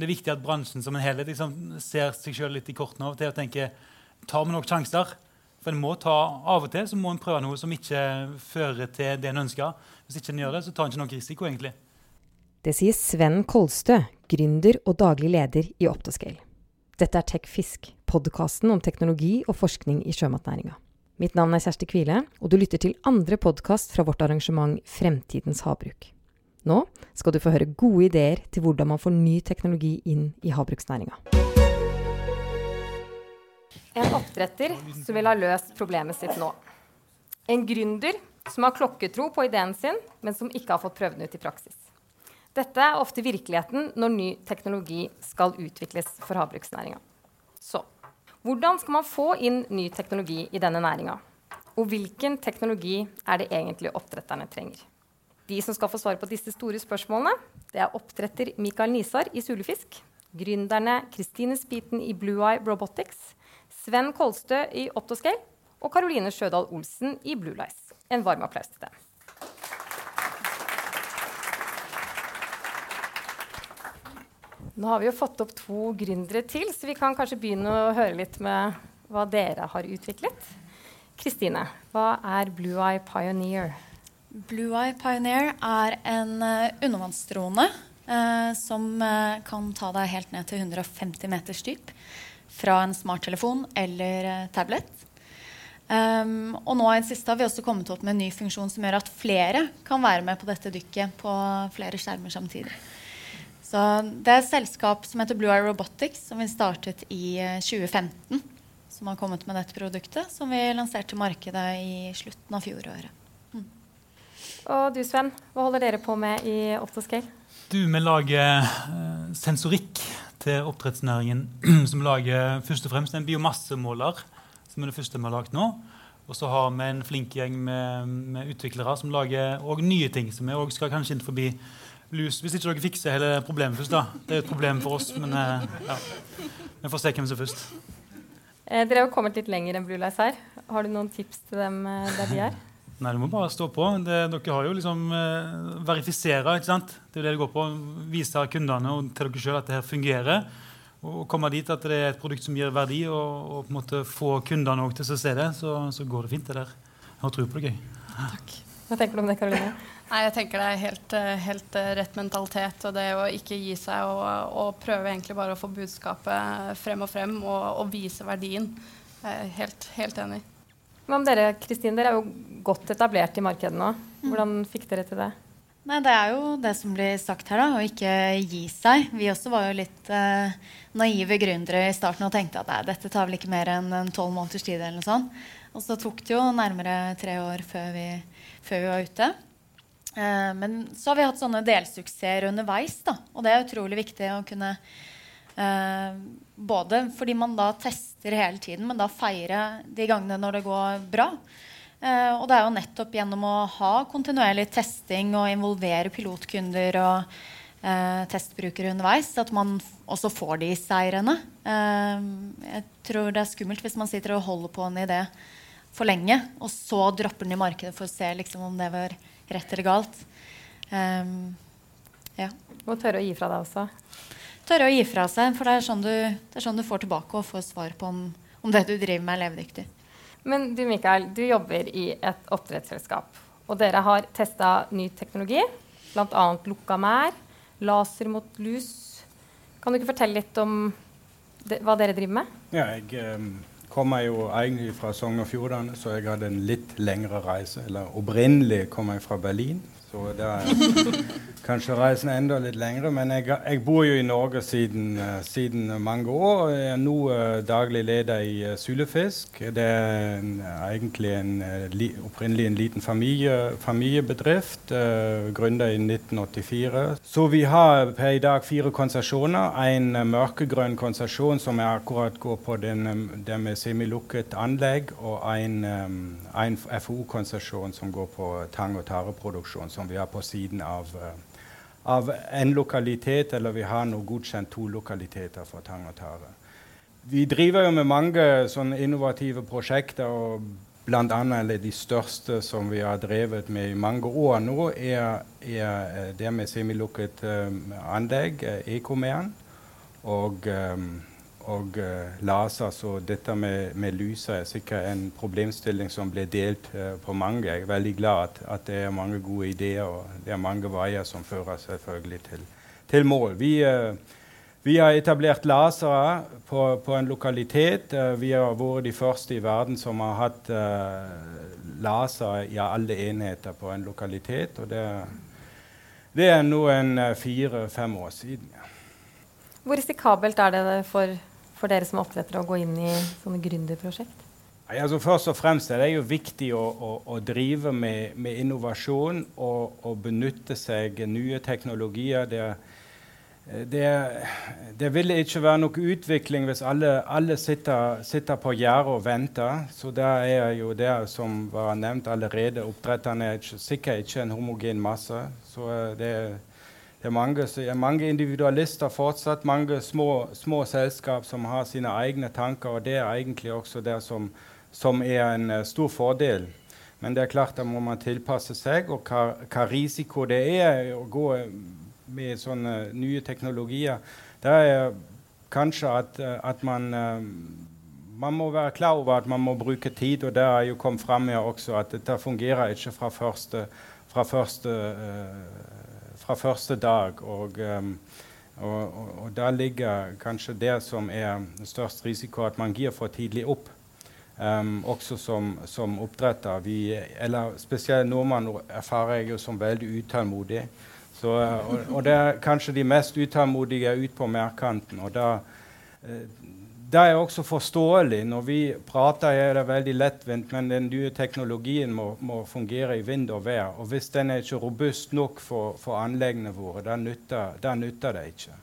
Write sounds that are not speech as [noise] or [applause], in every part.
Men det er viktig at bransjen som en helhet liksom, ser seg sjøl litt i kortene av og til og tenker tar vi nok sjanser? For en må ta, Av og til så må en prøve noe som ikke fører til det en ønsker. Hvis ikke en gjør det, så tar en ikke nok risiko, egentlig. Det sier Sven Kolstø, gründer og daglig leder i Optoscale. Dette er TechFisk, podkasten om teknologi og forskning i sjømatnæringa. Mitt navn er Kjersti Kvile, og du lytter til andre podkast fra vårt arrangement Fremtidens havbruk. Nå skal du få høre gode ideer til hvordan man får ny teknologi inn i havbruksnæringa. En oppdretter som vil ha løst problemet sitt nå. En gründer som har klokketro på ideen sin, men som ikke har fått prøvd den ut i praksis. Dette er ofte virkeligheten når ny teknologi skal utvikles for havbruksnæringa. Så hvordan skal man få inn ny teknologi i denne næringa? Og hvilken teknologi er det egentlig oppdretterne trenger? De som skal få svar på disse store spørsmålene, det er oppdretter Mikael Nisar i Sulefisk, gründerne Kristine Spiten i Blue Eye Robotics, Sven Kolstø i Optoscale og Karoline Sjødal Olsen i Blue Lies. En varm applaus til dem. Nå har vi jo fått opp to gründere til, så vi kan kanskje begynne å høre litt med hva dere har utviklet. Kristine, hva er Blue Eye Pioneer? Blue Eye Pioneer er en uh, undervannsdrone eh, som uh, kan ta deg helt ned til 150 meters dyp fra en smarttelefon eller tablet. Um, og nå i det siste har vi også kommet opp med en ny funksjon som gjør at flere kan være med på dette dykket på flere skjermer samtidig. Så det er et selskap som heter Blue Eye Robotics, som vi startet i 2015. Som har kommet med dette produktet, som vi lanserte markedet i slutten av fjoråret. Og du Sven, hva holder dere på med i Optoscale? Du, Vi lager uh, sensorikk til oppdrettsnæringen. [clears throat] som lager først og fremst en biomassemåler, som er det første vi har lagd nå. Og så har vi en flink gjeng med, med utviklere som lager nye ting. som vi også skal kanskje inn forbi lus. Hvis ikke dere fikser hele problemet først, da. Det er et problem for oss, men eh, ja. vi får se hvem som er først. Eh, dere har jo kommet litt lenger enn Blue Lights her. Har du noen tips til dem eh, der de er? [laughs] Nei, du må bare stå på. Det, dere har jo liksom eh, verifisere. ikke sant? Det er det det går på. Vise kundene og til dere sjøl at det her fungerer. Og komme dit at det er et produkt som gir verdi, og, og på en måte få kundene til å se det, så, så, går det fint. det der. Jeg har tro på det gøy. Takk. Hva tenker du om det, Karoline? Nei, jeg tenker det er helt, eh, helt, eh, rett mentalitet. Og det å ikke gi seg og, og, prøve egentlig bare å få budskapet frem og frem og, og vise verdien. Jeg er helt, helt enig. Hva med dere, Kristin? Dere er jo godt etablert i markedet nå. Mm. Hvordan fikk dere til det? Nei, Det er jo det som blir sagt her, da, å ikke gi seg. Vi også var jo litt eh, naive gründere i starten og tenkte at nei, dette tar vel ikke mer enn tolv måneders tid. eller noe sånt. Og så tok det jo nærmere tre år før vi, før vi var ute. Eh, men så har vi hatt sånne delsuksesser underveis. Da. Og det er utrolig viktig å kunne Både fordi man da tester hele tiden, men da feire de gangene når det går bra. Eh, og det er jo nettopp gjennom å ha kontinuerlig testing og involvere pilotkunder og eh, testbrukere underveis at man også får de seirene. Eh, jeg tror det er skummelt hvis man sitter og holder på en idé for lenge, og så dropper den i markedet for å se liksom, om det var rett eller galt. Um, ja. Og tørre å gi fra deg også. Tørre å gi fra seg, for det er sånn du, er sånn du får tilbake og får svar på om, om, det du driver med, er levedyktig. Men du Mikael, du jobber i et oppdrettsselskap. Og dere har testa ny teknologi, bl.a. lukka mær, laser mot lus. Kan du ikke fortelle litt om det, hva dere driver med? Ja, jeg um, kommer jo egentlig fra Sogn og Fjordane, så jeg hadde en litt lengre reise. Eller opprinnelig kom jeg fra Berlin, så det er kanskje reisen enda litt lengre. Men jeg, jeg bor jo i Norge siden, uh, siden, mange år. Jeg er nå uh, daglig leder i uh, Sylefisk. Det er en, egentlig en, li, opprinnelig en liten familie, familiebedrift. Uh, Gründet i 1984. Så vi har per i dag fire konsesjoner. En mørkegrønn konsesjon som er akkurat går på den, det med semilukket anlegg, og en, um, en FO-konsesjon som går på tang- og tareproduksjon som vi har på siden av, uh, av en lokalitet, eller vi har nå godkjent to lokaliteter for tang og tare. Vi driver jo med mange sånne innovative prosjekter. og Blant eller de største som vi har drevet med i mange år nå, er, er det med semilukket um, anlegg, uh, Ekomeren. og, um, og uh, laser. Så dette med, med lyset er sikkert en problemstilling som blir delt uh, på mange. Jeg er veldig glad at, at, det er mange gode ideer, og det er mange veier som fører selvfølgelig til, til mål. Vi, uh, vi, har etablert lasere på, på en lokalitet. vi har vært de første i verden som har hatt laser i alle enheter på en lokalitet. og det det er nå en fire-fem år siden. Hvor risikabelt er det for, for dere som oppdrettere å gå inn i sånne gründerprosjekt? Altså først og fremst er det jo viktig å, å, å drive med, med, innovasjon og, og, benytte seg nye teknologier. Det, det, det vil ikke være noe utvikling hvis alle, alle sitter, sitter, på gjerdet og venter. Så det er jo det som var nevnt allerede. Oppdretterne er ikke, sikkert ikke en homogen masse. Så det er det er mange, er mange, individualister fortsatt, mange små, små selskap som har sine egne tanker. Og det er egentlig også det som, som er en uh, stor fordel. Men det er klart da må man tilpasse seg. Og hva, hva risiko det er å gå med sånne nye teknologier, det er kanskje at, uh, at man uh, man må være klar over at man må bruke tid, og det har jo kommet fram her også at dette fungerer ikke fra første, fra første uh, fra første dag. Og, um, og, og, og da ligger kanskje det som er størst risiko, at man gir for tidlig opp. Um, også som, som oppdretter. Vi, eller spesielt nordmann erfarer jeg jo som veldig utålmodig. Så, og, og, det er kanskje de mest utålmodige ut på merkanten. Og da, uh, det er også forståelig. Når vi prater, er det veldig lettvint, men den nye teknologien må, må, fungere i vind og vær. Og hvis den er ikke robust nok for, for anleggene våre, da nytter, nytter, det ikke.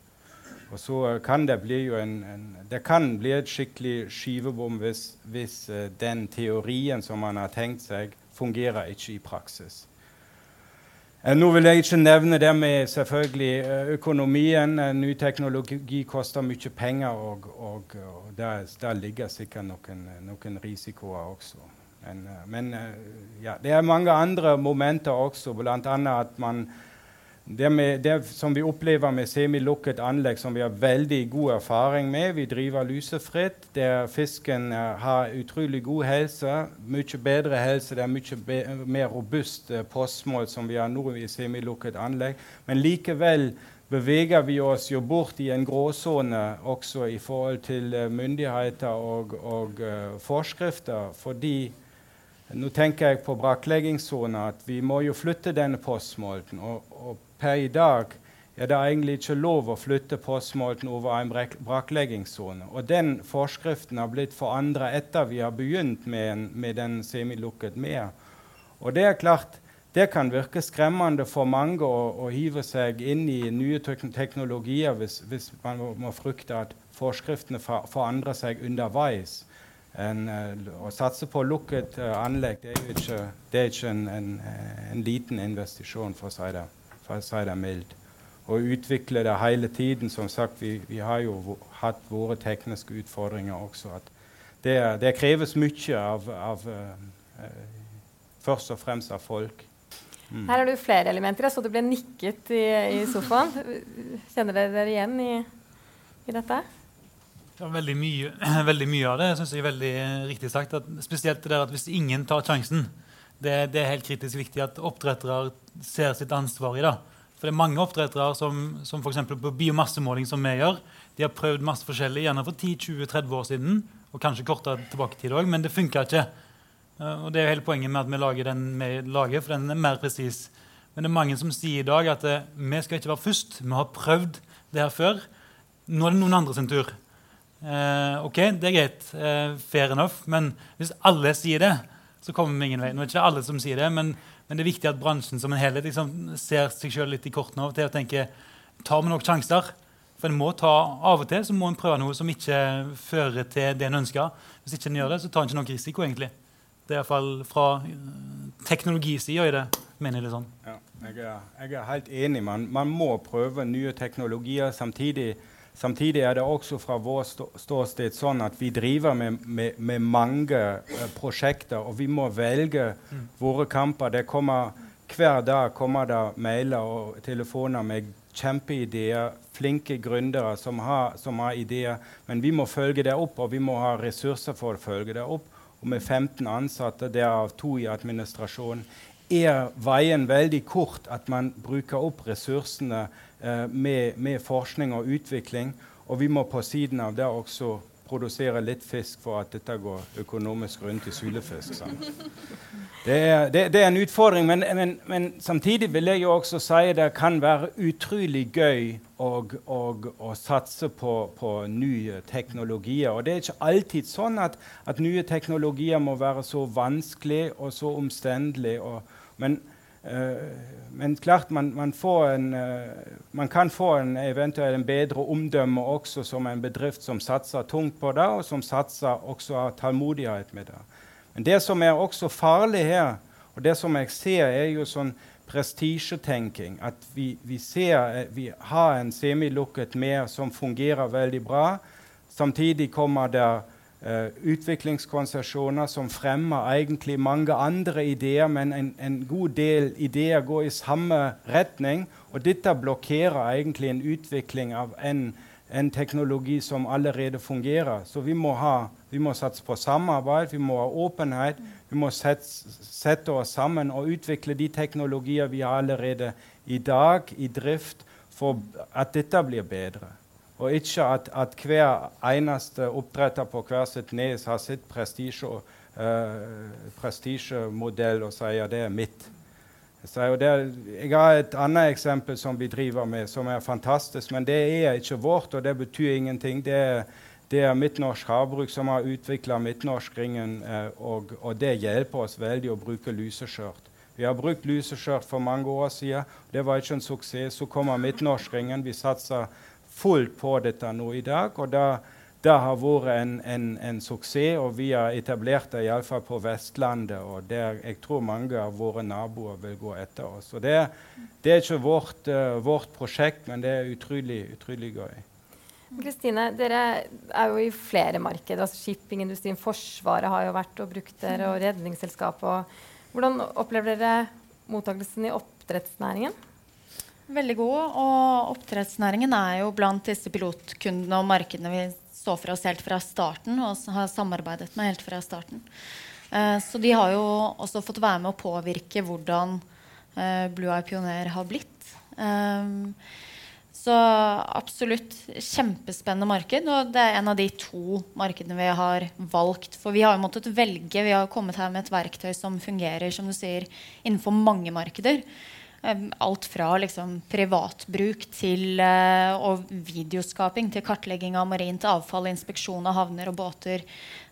Og så kan det bli, en, en, det kan bli et skikkelig skivebom hvis, hvis uh, den teorien som man har tenkt seg, fungerer ikke i praksis. Eh, nå vil jeg ikke nevne det med selvfølgelig eh, økonomien. Eh, ny teknologi koster mye penger, og, og, og der, der, ligger sikkert noen, noen risikoer også. Men, men ja, det er mange andre momenter også, bl.a. at man det, med, det, som vi opplever med semilukket anlegg, som vi har veldig god erfaring med Vi driver lusefritt, der fisken uh, har utrolig god helse. Mye bedre helse, det er mye be mer robust uh, postmål som vi har nå i semilukket anlegg. Men likevel beveger vi oss jo bort i en gråsone også i forhold til uh, myndigheter og, og forskrifter. fordi nå tenker jeg på brakkleggingssona, at vi må jo flytte denne postmålen Og, og per i dag er det egentlig ikke lov å flytte postmålten over en brakkleggingssone. Og den forskriften har blitt forandra etter vi har begynt med, med den semilukket mer. Og det er klart, det kan virke skremmende for mange å, å hive seg inn i nye teknologier hvis, hvis man må, frykte at forskriftene forandrer seg underveis. En, uh, å satse på lukket uh, anlegg det er jo ikke, det er ikke en, en, en liten investisjon, for å si det for å det mildt. Og utvikle det hele tiden. Som sagt, vi, vi har jo hatt våre tekniske utfordringer også. Det, det, kreves mye av, av uh, Først og fremst av folk. Mm. Her har du flere elementer. Jeg så du ble nikket i, i sofaen. Kjenner dere dere igjen i, i dette? Ja, veldig, mye, [clears throat] veldig mye av det synes jeg er veldig riktig sagt. At, spesielt det der at hvis ingen tar sjansen, det, det, er helt kritisk viktig at oppdrettere ser sitt ansvar i det. For det er mange oppdrettere som, som f.eks. på biomassemåling, som vi gjør, de har prøvd masse forskjellig, gjerne for 10-20-30 år siden, og kanskje kortere tilbake tid òg, men det funka ikke. Uh, og det er jo hele poenget med at vi lager den vi lager, for den er mer presis. Men det er mange som sier i dag at uh, vi skal ikke være først. Vi har prøvd det her før. Nå er det noen andre sin tur. Eh, ok, det er greit. fair enough. Men hvis alle sier det, så kommer vi ingen vei. Nå er det ikke alle som sier det, men, men det er viktig at bransjen som en helhet liksom, ser seg sjøl litt i kortene av og til og tenker tar vi nok sjanser? For en må ta, Av og til så må en prøve noe som ikke fører til det en ønsker. Hvis ikke en gjør det, så tar en ikke nok risiko. egentlig. Det er iallfall fra uh, teknologisida i det. mener jeg det sånn. Ja, jeg, er, jeg er helt enig. Man, man må prøve nye teknologier. Samtidig Samtidig er det også fra vår ståsted sånn at vi driver med, med, med mange uh, prosjekter, og vi må velge mm. våre kamper. Det kommer, hver dag kommer det mailer og telefoner med kjempeideer, flinke gründere som har, som har, ideer. Men vi må følge det opp, og vi må ha ressurser for å følge det opp. Og med 15 ansatte, derav to i administrasjonen, er veien veldig kort at man bruker opp ressursene med, med, forskning og utvikling. Og vi må på siden av det også produsere litt fisk for at dette går økonomisk rundt i sulefisk. Det er, det, det er, en utfordring, men, men, men, samtidig vil jeg jo også si det kan være utrolig gøy å, satse på, på, nye teknologier. Og det er ikke alltid sånn at, at nye teknologier må være så vanskelig og så omstendelig. men Uh, men klart man, man, en, uh, man, kan få en eventuelt en bedre omdømme også som en bedrift som satser tungt på det, og som satser også har tålmodighet med det. Men det som er også farlig her, og det som jeg ser, er jo sånn prestisjetenking. At vi, vi ser at vi har en semilukket mer som fungerer veldig bra. Samtidig kommer det Uh, utviklingskonsesjoner som fremmer egentlig mange andre ideer, men en, en, god del ideer går i samme retning. Og dette blokkerer egentlig en utvikling av en, en teknologi som allerede fungerer. Så vi må, ha, vi må, satse på samarbeid, vi må ha åpenhet. Vi må sette, sette oss sammen og utvikle de teknologier vi har allerede i dag i drift, for at dette blir bedre. Og ikke at, at hver eneste oppdretter på hver sitt nes har sitt prestisjemodell uh, og sier det er mitt. Det, jeg har et annet eksempel som vi driver med, som er fantastisk. Men det er ikke vårt, og det betyr ingenting. Det er, det er Midtnorsk Havbruk som har utvikla Midtnorskringen, eh, og, og, det hjelper oss veldig å bruke luseskjørt. Vi har brukt luseskjørt for mange år siden. Det var ikke en suksess. Så kommer Midtnorskringen. Vi satser fullt på dette nå i dag. og da det har vært en, en, en, suksess, og vi har etablert det iallfall på Vestlandet. og der Jeg tror mange av våre naboer vil gå etter oss. Og det, det er ikke vårt, uh, vårt, prosjekt, men det er utrolig, utrolig gøy. Kristine, dere er jo i flere markeder. altså Shippingindustrien, Forsvaret har jo vært og brukt dere, og Redningsselskapet. Hvordan opplever dere mottakelsen i oppdrettsnæringen? Veldig god. Og oppdrettsnæringen er jo blant disse pilotkundene og markedene vi så for oss helt fra starten og har samarbeidet med helt fra starten. Eh, så de har jo også fått være med å påvirke hvordan eh, Blue Eye Pioner har blitt. Eh, så absolutt kjempespennende marked. Og det er en av de to markedene vi har valgt. For vi har jo måttet velge. Vi har kommet her med et verktøy som fungerer som du sier, innenfor mange markeder. Alt fra liksom, privatbruk til uh, og videoskaping til kartlegging av marint avfall, inspeksjon av havner og båter.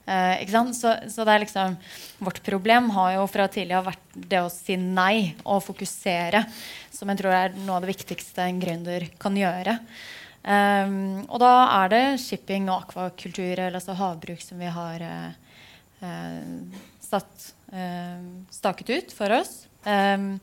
Uh, så, så, liksom Vårt problem har jo fra tidligere vært det å si nei og fokusere, som jeg tror er noe av det viktigste en gründer kan gjøre. Um, og da er det shipping og akvakultur, eller altså havbruk, som vi har uh, satt staket ut for oss. Um,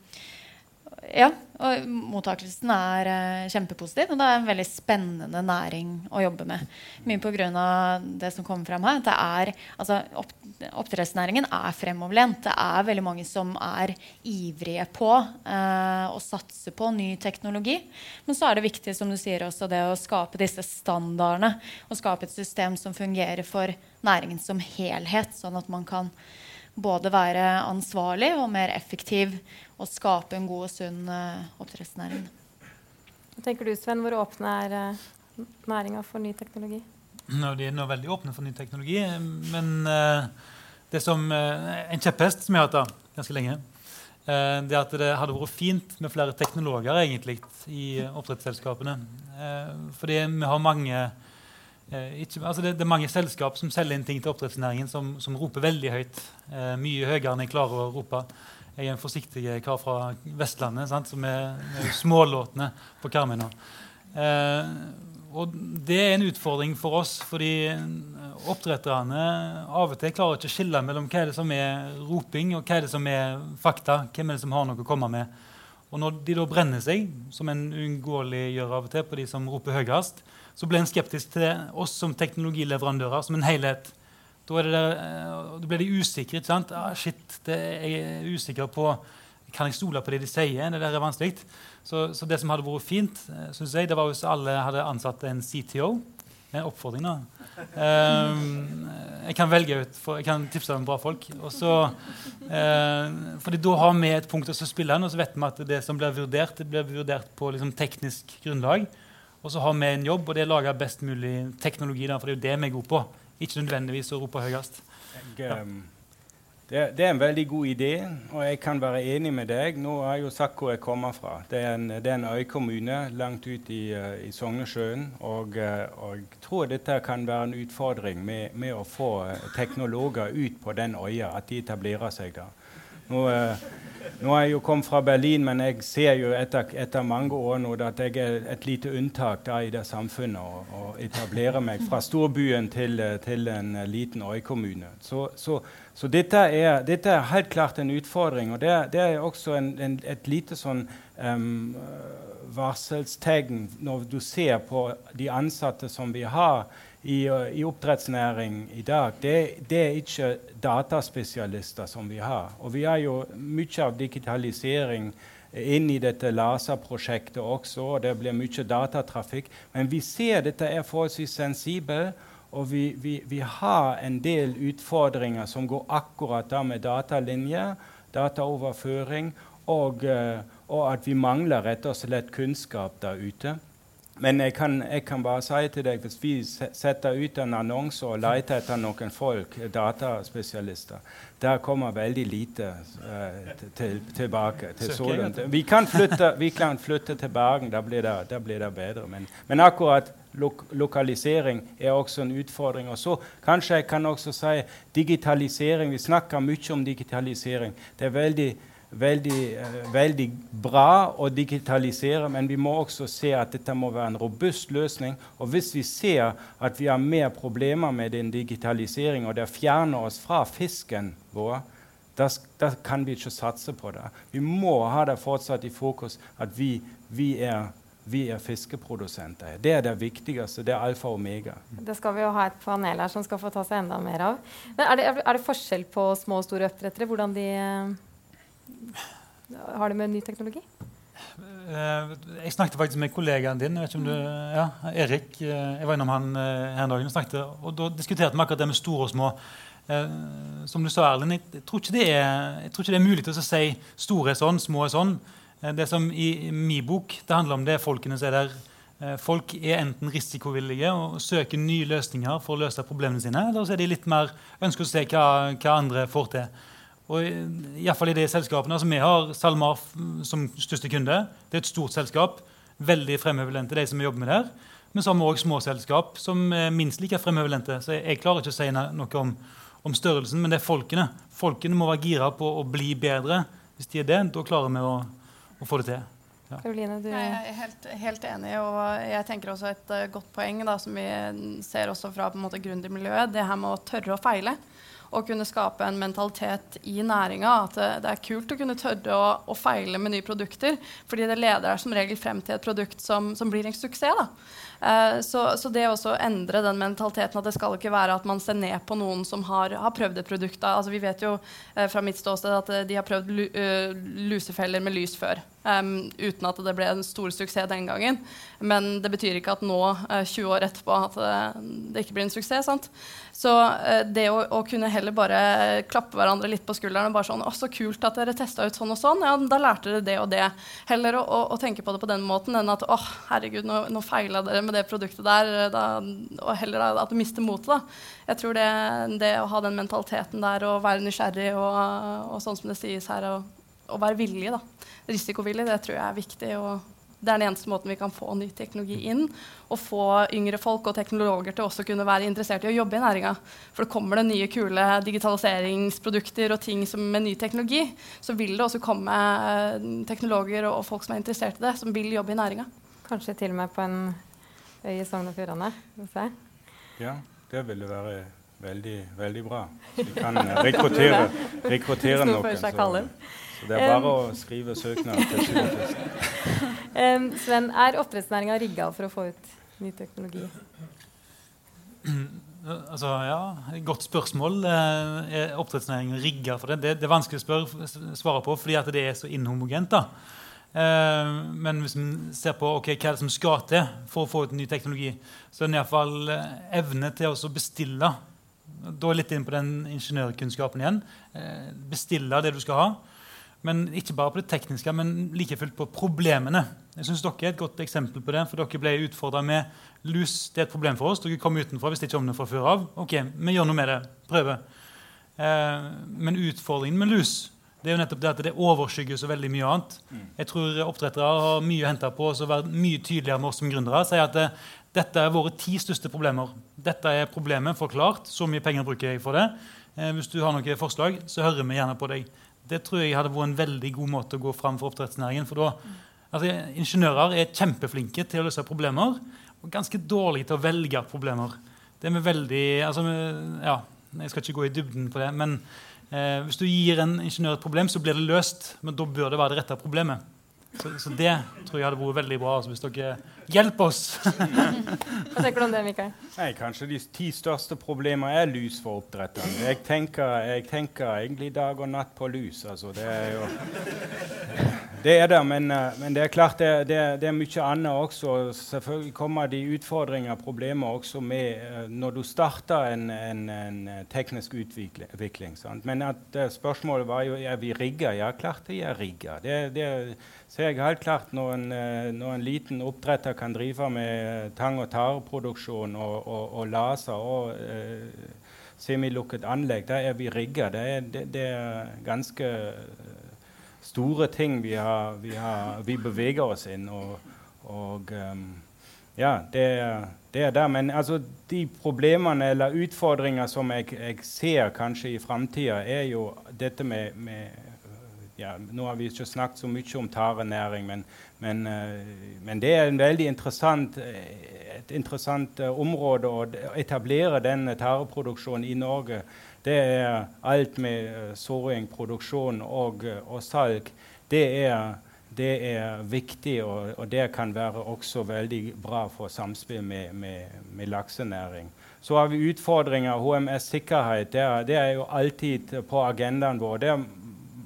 ja, og mottakelsen er uh, kjempepositiv. Og det er en veldig spennende næring å jobbe med. Mye pga. det som kommer fram her. Det er, altså, opp, oppdrettsnæringen er fremoverlent. Det er veldig mange som er ivrige på eh, å satse på ny teknologi. Men så er det viktig som du sier også, det å skape disse standardene. Og skape et system som fungerer for næringen som helhet. Sånn at man kan både være ansvarlig og mer effektiv og skape en god og sunn uh, oppdrettsnæring. Hva tenker du, Sven? Hvor åpne er uh, næringa for ny teknologi? No, de er nå veldig åpne for ny teknologi. Men uh, det som, uh, en kjepphest som jeg har hatt ganske lenge, uh, det er at det hadde vært fint med flere teknologer egentlig i oppdrettsselskapene. fordi vi har mange ikke, altså det, det, er mange selskap som selger inn ting til oppdrettsnæringen som, som roper veldig høyt. mye høyere enn jeg klarer å rope. Jeg er en forsiktig kar fra Vestlandet, sant, som er, er smålåtne på Carmina. Eh, og det er en utfordring for oss, fordi oppdretterne av og til klarer ikke å skille mellom hva er det som er roping, og hva er det som er fakta. Hvem er det som har noe å komme med? Og når de da brenner seg, som en uunngåelig gjør av og til på de som roper høyest, så blir en skeptisk til oss som teknologileverandører som en helhet. Da, det eh, da blir de usikre. ikke sant? Ah, shit, det, jeg er usikker på kan jeg stole på det de sier. Det der er vanskelig. Så, så det som hadde vært fint, eh, synes jeg, det var hvis alle hadde ansatt en CTO. En oppfordring, da. Um, jeg kan velge ut, for, jeg kan tipse om bra folk. Og så, uh, fordi Da har vi et punkt å spille hen, og så vet vi at det som blir vurdert, det blir vurdert på liksom, teknisk grunnlag. Og så har vi en jobb, og det er å lage best mulig teknologi. Da, for det er jo det vi er gode på. Ikke nødvendigvis å rope høyest. Jeg, ja. det, det, er en veldig god idé, og jeg kan være enig med deg. Nå har jeg jo sagt hvor jeg kommer fra. Det er en, det er en øykommune langt ut i, uh, i Sognesjøen. Og, uh, og, jeg tror dette kan være en utfordring med, med å få teknologer ut på den øya, at de etablerer seg der. Nå, nå har jeg jo kommet fra Berlin, men jeg ser jo etter, etter mange år nå at jeg er et lite unntak da i det samfunnet og, og etablerer meg fra storbyen til, til en liten øykommune. Så, så så dette er, dette er, helt klart en utfordring. Og det, det er også en, en, et lite sånn um, varselstegn når du ser på de ansatte som vi har i, i oppdrettsnæring i dag. Det, det, er ikke dataspesialister som vi har. Og vi har jo mye av digitalisering inn i dette LASA-prosjektet også, og det blir mye datatrafikk. Men vi ser dette er forholdsvis sensibelt. Og vi, vi, vi, har en del utfordringer som går akkurat da med datalinjer, dataoverføring, og, eh, og, at vi mangler rett og slett kunnskap der ute. Men jeg kan, jeg kan, bare si til deg hvis vi setter ut en annonse og leter etter noen folk, dataspesialister, der kommer veldig lite eh, til, tilbake. til solen. Vi kan flytte, vi kan flytte til Bergen, da blir det, da blir det bedre. Men, men akkurat Lok lokalisering er også en utfordring. Og så kanskje jeg kan også si digitalisering. Vi snakker mye om digitalisering. Det er veldig, veldig, uh, veldig bra å digitalisere, men vi må også se at dette må være en robust løsning. Og hvis vi ser at vi har mer problemer med den digitaliseringen, og det fjerner oss fra fisken vår, da, kan vi ikke satse på det. Vi må ha det fortsatt i fokus at vi, vi er vi er fiskeprodusenter. Det er det viktigste. Det er alfa og omega. Det skal vi jo ha et panel her som skal få ta seg enda mer av. Men Er det, er det forskjell på små og store oppdrettere? Hvordan de uh, har det med ny teknologi? Uh, jeg snakket faktisk med kollegaen din, jeg vet ikke om du, ja, Erik. Uh, jeg var innom han her en dag og snakket, og da diskuterte vi akkurat det med store og små. som du sa, Erlend, jeg, tror ikke det er, ikke det er mulig til å si store er sånn, små er sånn. Eh, det som i min bok det handler om, det er folkene som er der. Eh, folk er enten risikovillige og søker nye løsninger for å løse problemene sine, eller så er de litt mer ønsker å se hva, hva andre får til. Og i, fall i de selskapene, altså Vi har SalMar som største kunde. Det er et stort selskap. Veldig fremoverlente, de som jobber med det. her. Men så har vi òg små selskap som er minst like fremoverlente. Så jeg, jeg klarer ikke å si noe om, om, størrelsen, men det er folkene. Folkene må være gira på å bli bedre. Hvis de er det, da klarer vi å å få det til. Ja. Karoline, du... Jeg er helt, helt, enig. og jeg tenker også Et uh, godt poeng da, som vi ser også fra på en måte gründermiljøet, det her med å tørre å feile. Og kunne skape en mentalitet i næringa. At det, er kult å kunne tørre å, å, feile med nye produkter. fordi det leder deg som regel frem til et produkt som, som blir en suksess. da. Uh, så, så, det å endre den mentaliteten at det skal ikke være at man ser ned på noen som har, har prøvd et produkt. Altså, vi vet jo uh, fra mitt ståsted at de har prøvd lu, lusefeller med lys før. Um, uten at det ble en stor suksess den gangen. Men det betyr ikke at nå, uh, 20 år etterpå, at det, det, ikke blir en suksess. Sant? Så uh, det å, å, kunne heller bare klappe hverandre litt på skulderen og bare sånn 'Å, så kult at dere testa ut sånn og sånn.' Ja, da lærte dere det og det. Heller å, å, å tenke på det på den måten enn at 'Å, herregud, nå, nå feila dere med det produktet der.' Da, og heller at du mister motet, da. Jeg tror det, det, å ha den mentaliteten der og være nysgjerrig og, og sånn som det sies her, og, og være villig, da risikovillig, det tror jeg er viktig. og det er den eneste måten vi kan få ny teknologi inn. Og få yngre folk og teknologer til også kunne være interessert i å jobbe i næringa. For det kommer det nye, kule digitaliseringsprodukter og ting som med ny teknologi, så vil det også komme eh, teknologer og, folk som er interessert i det, som vil jobbe i næringa. Kanskje til og med på en øy i Sogn og Fjordane? Ja, det ville være veldig, veldig bra. Vi kan rekruttere, rekruttere noen. Så. Så det er bare um, å skrive søknad til 20 [laughs] um, Sven, er oppdrettsnæringa rigga for å få ut ny teknologi? Altså, ja, Godt spørsmål. Eh, er oppdrettsnæringen rigga for det? det? det? er vanskelig å spørre, svare på fordi det er så inhomogent. da. Eh, men hvis vi ser på okay, hva er det som skal til for å få ut ny teknologi, så er det iallfall evne til å bestille. Da er litt inn på den ingeniørkunnskapen igjen. Bestille det du skal ha. Men ikke bare på det tekniske, men like fullt på problemene. Jeg synes Dere er et godt eksempel på det, for dere ble utfordra med lus. Det er et problem for oss. Dere kom utenfra, visste ikke om det fra før av. Ok, vi gjør noe med det. Prøver. Eh, men utfordringen med lus det er jo nettopp det at det overskygger så veldig mye annet. Mm. Jeg tror oppdrettere har mye å hente på og være mye tydeligere med oss som gründere. Sier at eh, dette er våre ti største problemer. Dette er problemet forklart. Så mye penger bruker jeg for det. Eh, hvis du har noen forslag, så hører vi gjerne på deg. Det tror jeg hadde vært en veldig god måte å gå fram for oppdrettsnæringen. For da, altså, ingeniører er kjempeflinke til å løse problemer og ganske dårlige til å velge problemer. Det er vi veldig, altså, ja, Jeg skal ikke gå i dybden på det. men eh, Hvis du gir en ingeniør et problem, så blir det løst. Men da bør det være det rette problemet. Så, så, det tror jeg hadde vært veldig bra altså, hvis dere hjelper oss. Hva tenker du om det, Mikael? Nei, kanskje de ti største problemene er lus for oppdretterne. Jeg tenker, jeg tenker egentlig dag og natt på lus. Altså, det er jo det er det, men, eh, men, det er klart det, det, det, er mye annet også. Selvfølgelig kommer de utfordringer og problemer også med uh, når du starter en, en, en teknisk utvikling. Sant? Men at, spørsmålet var jo er vi rigga. Ja, klart de er rigga. Det, det ser jeg helt klart når en, når en, liten oppdretter kan drive med tang- og tareproduksjon og, og, og laser og semilukket anlegg. Da er vi rigga. Det, det, er ganske store ting vi, har, vi, har, vi beveger oss inn. Og, og um, ja, det, det, er der. Men altså, de problemene eller utfordringer som jeg, jeg ser kanskje i framtida, er jo dette med, med ja, Nå har vi ikke snakket så mye om tarenæring, men, men, uh, men det er en veldig interessant, et interessant uh, område å etablere den tareproduksjonen i Norge det er alt med uh, såring, produksjon og, uh, og salg. Det er, det er viktig, og, og, det kan være også veldig bra for samspill med, med, med laksenæring. Så har vi utfordringer. HMS-sikkerhet det, det, er jo alltid på agendaen vår. Det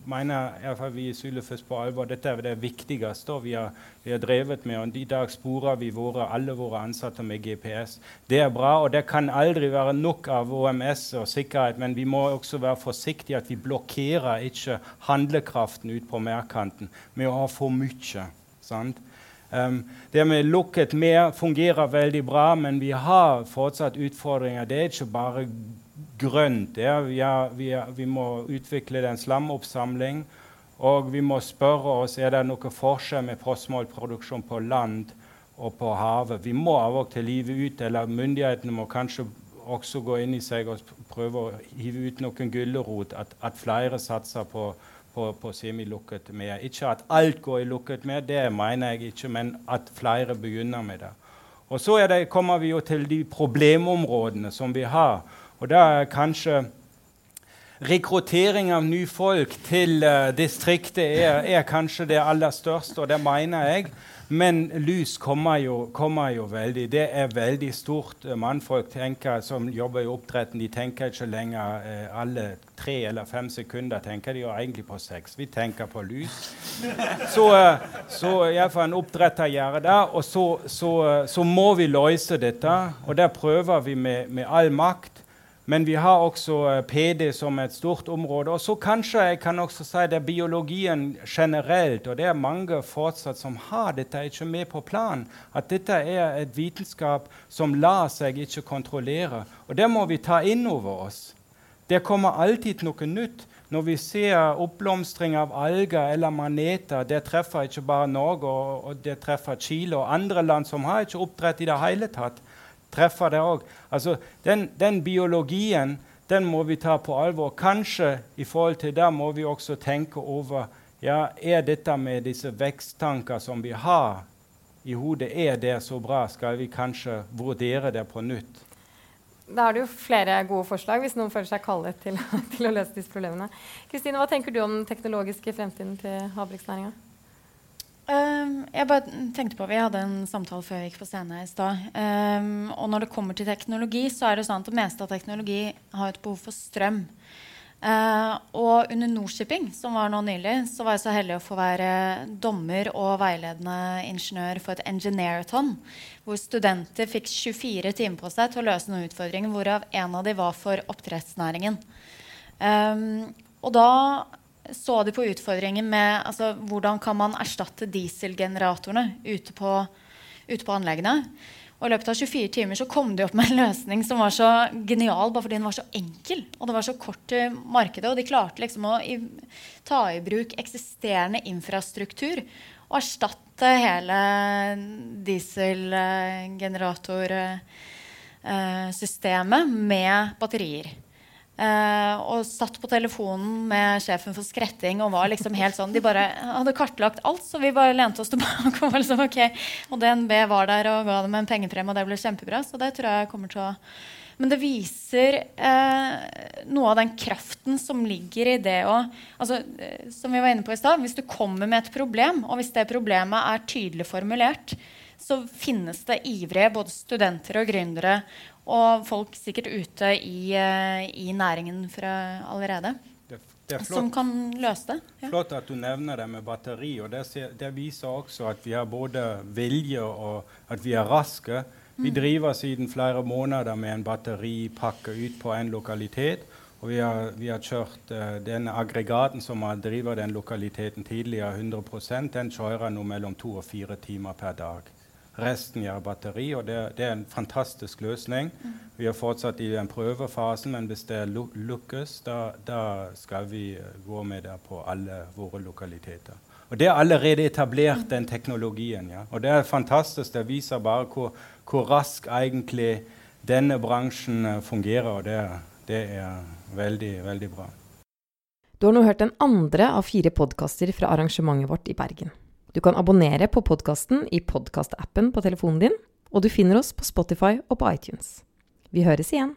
mener iallfall vi i Sylefest på alvor. Dette er det viktigste vi har, vi har, drevet med. og I dag sporer vi våre, alle våre ansatte med GPS. Det er bra, og det kan aldri være nok av OMS og sikkerhet, men vi må også være forsiktige at vi blokkerer ikke handlekraften ut på merkanten med å ha for mye. sant? Um, det med lukket mer fungerer veldig bra, men vi har fortsatt utfordringer. Det er ikke bare grønt. Ja, vi, er, vi, er, vi, må utvikle en slamoppsamling. Og vi må spørre oss er det noe forskjell med postmålproduksjon på land og på havet. Vi må av og til hive ut, eller myndighetene må kanskje også gå inn i seg og prøve å hive ut noen gulrot, at, at, flere satser på, på, på semilukket mer. Ikke at alt går i lukket mer, det mener jeg ikke, men at flere begynner med det. Og så det, kommer vi jo til de problemområdene som vi har. Og da er kanskje rekruttering av nye folk til uh, distriktet er, er, kanskje det aller største, og det mener jeg. Men lys kommer jo, kommer jo veldig. Det er veldig stort. Mannfolk tenker, som jobber i oppdretten, de tenker ikke lenger uh, alle tre eller fem sekunder. tenker De jo egentlig på sex. Vi tenker på lys. Så, uh, så iallfall en oppdretter gjør det. Og så, så, så, må vi løse dette. Og der prøver vi med, med all makt. Men vi har også eh, PD som et stort område. Og så kanskje jeg kan også si det er biologien generelt. Og det er mange fortsatt som har dette ikke med på planen. At dette er et vitenskap som lar seg ikke kontrollere. Og det må vi ta inn over oss. Det kommer alltid noe nytt. Når vi ser oppblomstring av alger eller maneter, det treffer ikke bare Norge, og, det treffer Chile og andre land som har ikke oppdrett i det hele tatt treffer det òg. Altså, den, den, biologien den må vi ta på alvor. Kanskje i forhold til det må vi også tenke over ja, er dette med disse veksttanker som vi har i hodet, er det så bra? Skal vi kanskje vurdere det på nytt? Da har du flere gode forslag hvis noen føler seg kallet til, [laughs] til å løse disse problemene. Kristine, Hva tenker du om den teknologiske fremtiden til havbruksnæringa? Um, jeg bare tenkte på, Vi hadde en samtale før vi gikk på scenen i stad. Um, og når det kommer til teknologi, så er det sånn at det meste av teknologi har et behov for strøm. Uh, og under Nordshipping, som var nå nylig, så var jeg så heldig å få være dommer og veiledende ingeniør for et engineerathon, hvor studenter fikk 24 timer på seg til å løse noen utfordringer, hvorav en av dem var for oppdrettsnæringen. Um, og da så de på utfordringen med altså, hvordan kan man erstatte dieselgeneratorene ute på, ute på anleggene. Og I løpet av 24 timer så kom de opp med en løsning som var så genial bare fordi den var så enkel. Og det var så kort til markedet. Og de klarte liksom å i, ta i bruk eksisterende infrastruktur og erstatte hele dieselgeneratorsystemet med batterier. Uh, og satt på telefonen med sjefen for skretting og var liksom helt sånn De bare hadde kartlagt alt, så vi bare lente oss tilbake. Og liksom, ok, og DNB var der og ga dem en pengepremie, og det ble kjempebra. Så det tror jeg kommer til å Men det viser uh, noe av den kraften som ligger i det å altså, uh, Som vi var inne på i stad, hvis du kommer med et problem, og hvis det problemet er tydelig formulert, så finnes det ivrige både studenter og gründere og folk sikkert ute i, eh, i næringen fra allerede. Det, det som kan løse det. Ja. Flott at du nevner det med batteri. og det, det, viser også at vi har både vilje og at vi er raske. Vi mm. driver siden flere måneder med en batteripakke ut på en lokalitet. Og vi har, vi har kjørt uh, den aggregaten som har driver den lokaliteten tidligere, 100% den kjører nå mellom to og fire timer per dag. Resten gjør batteri, og det, det, er en fantastisk løsning. Vi har fortsatt i den prøvefasen, men hvis det lukkes, da, da, skal vi eh, gå med det på alle våre lokaliteter. Og Det er allerede etablert, den teknologien. Ja. Og det er fantastisk. Det viser bare hvor, hvor rask egentlig denne bransjen eh, fungerer, og det, det er veldig, veldig bra. Du har nå hørt den andre av fire podkaster fra arrangementet vårt i Bergen. Du kan abonnere på podkasten i podkastappen på telefonen din, og du finner oss på Spotify og på iTunes. Vi høres igjen!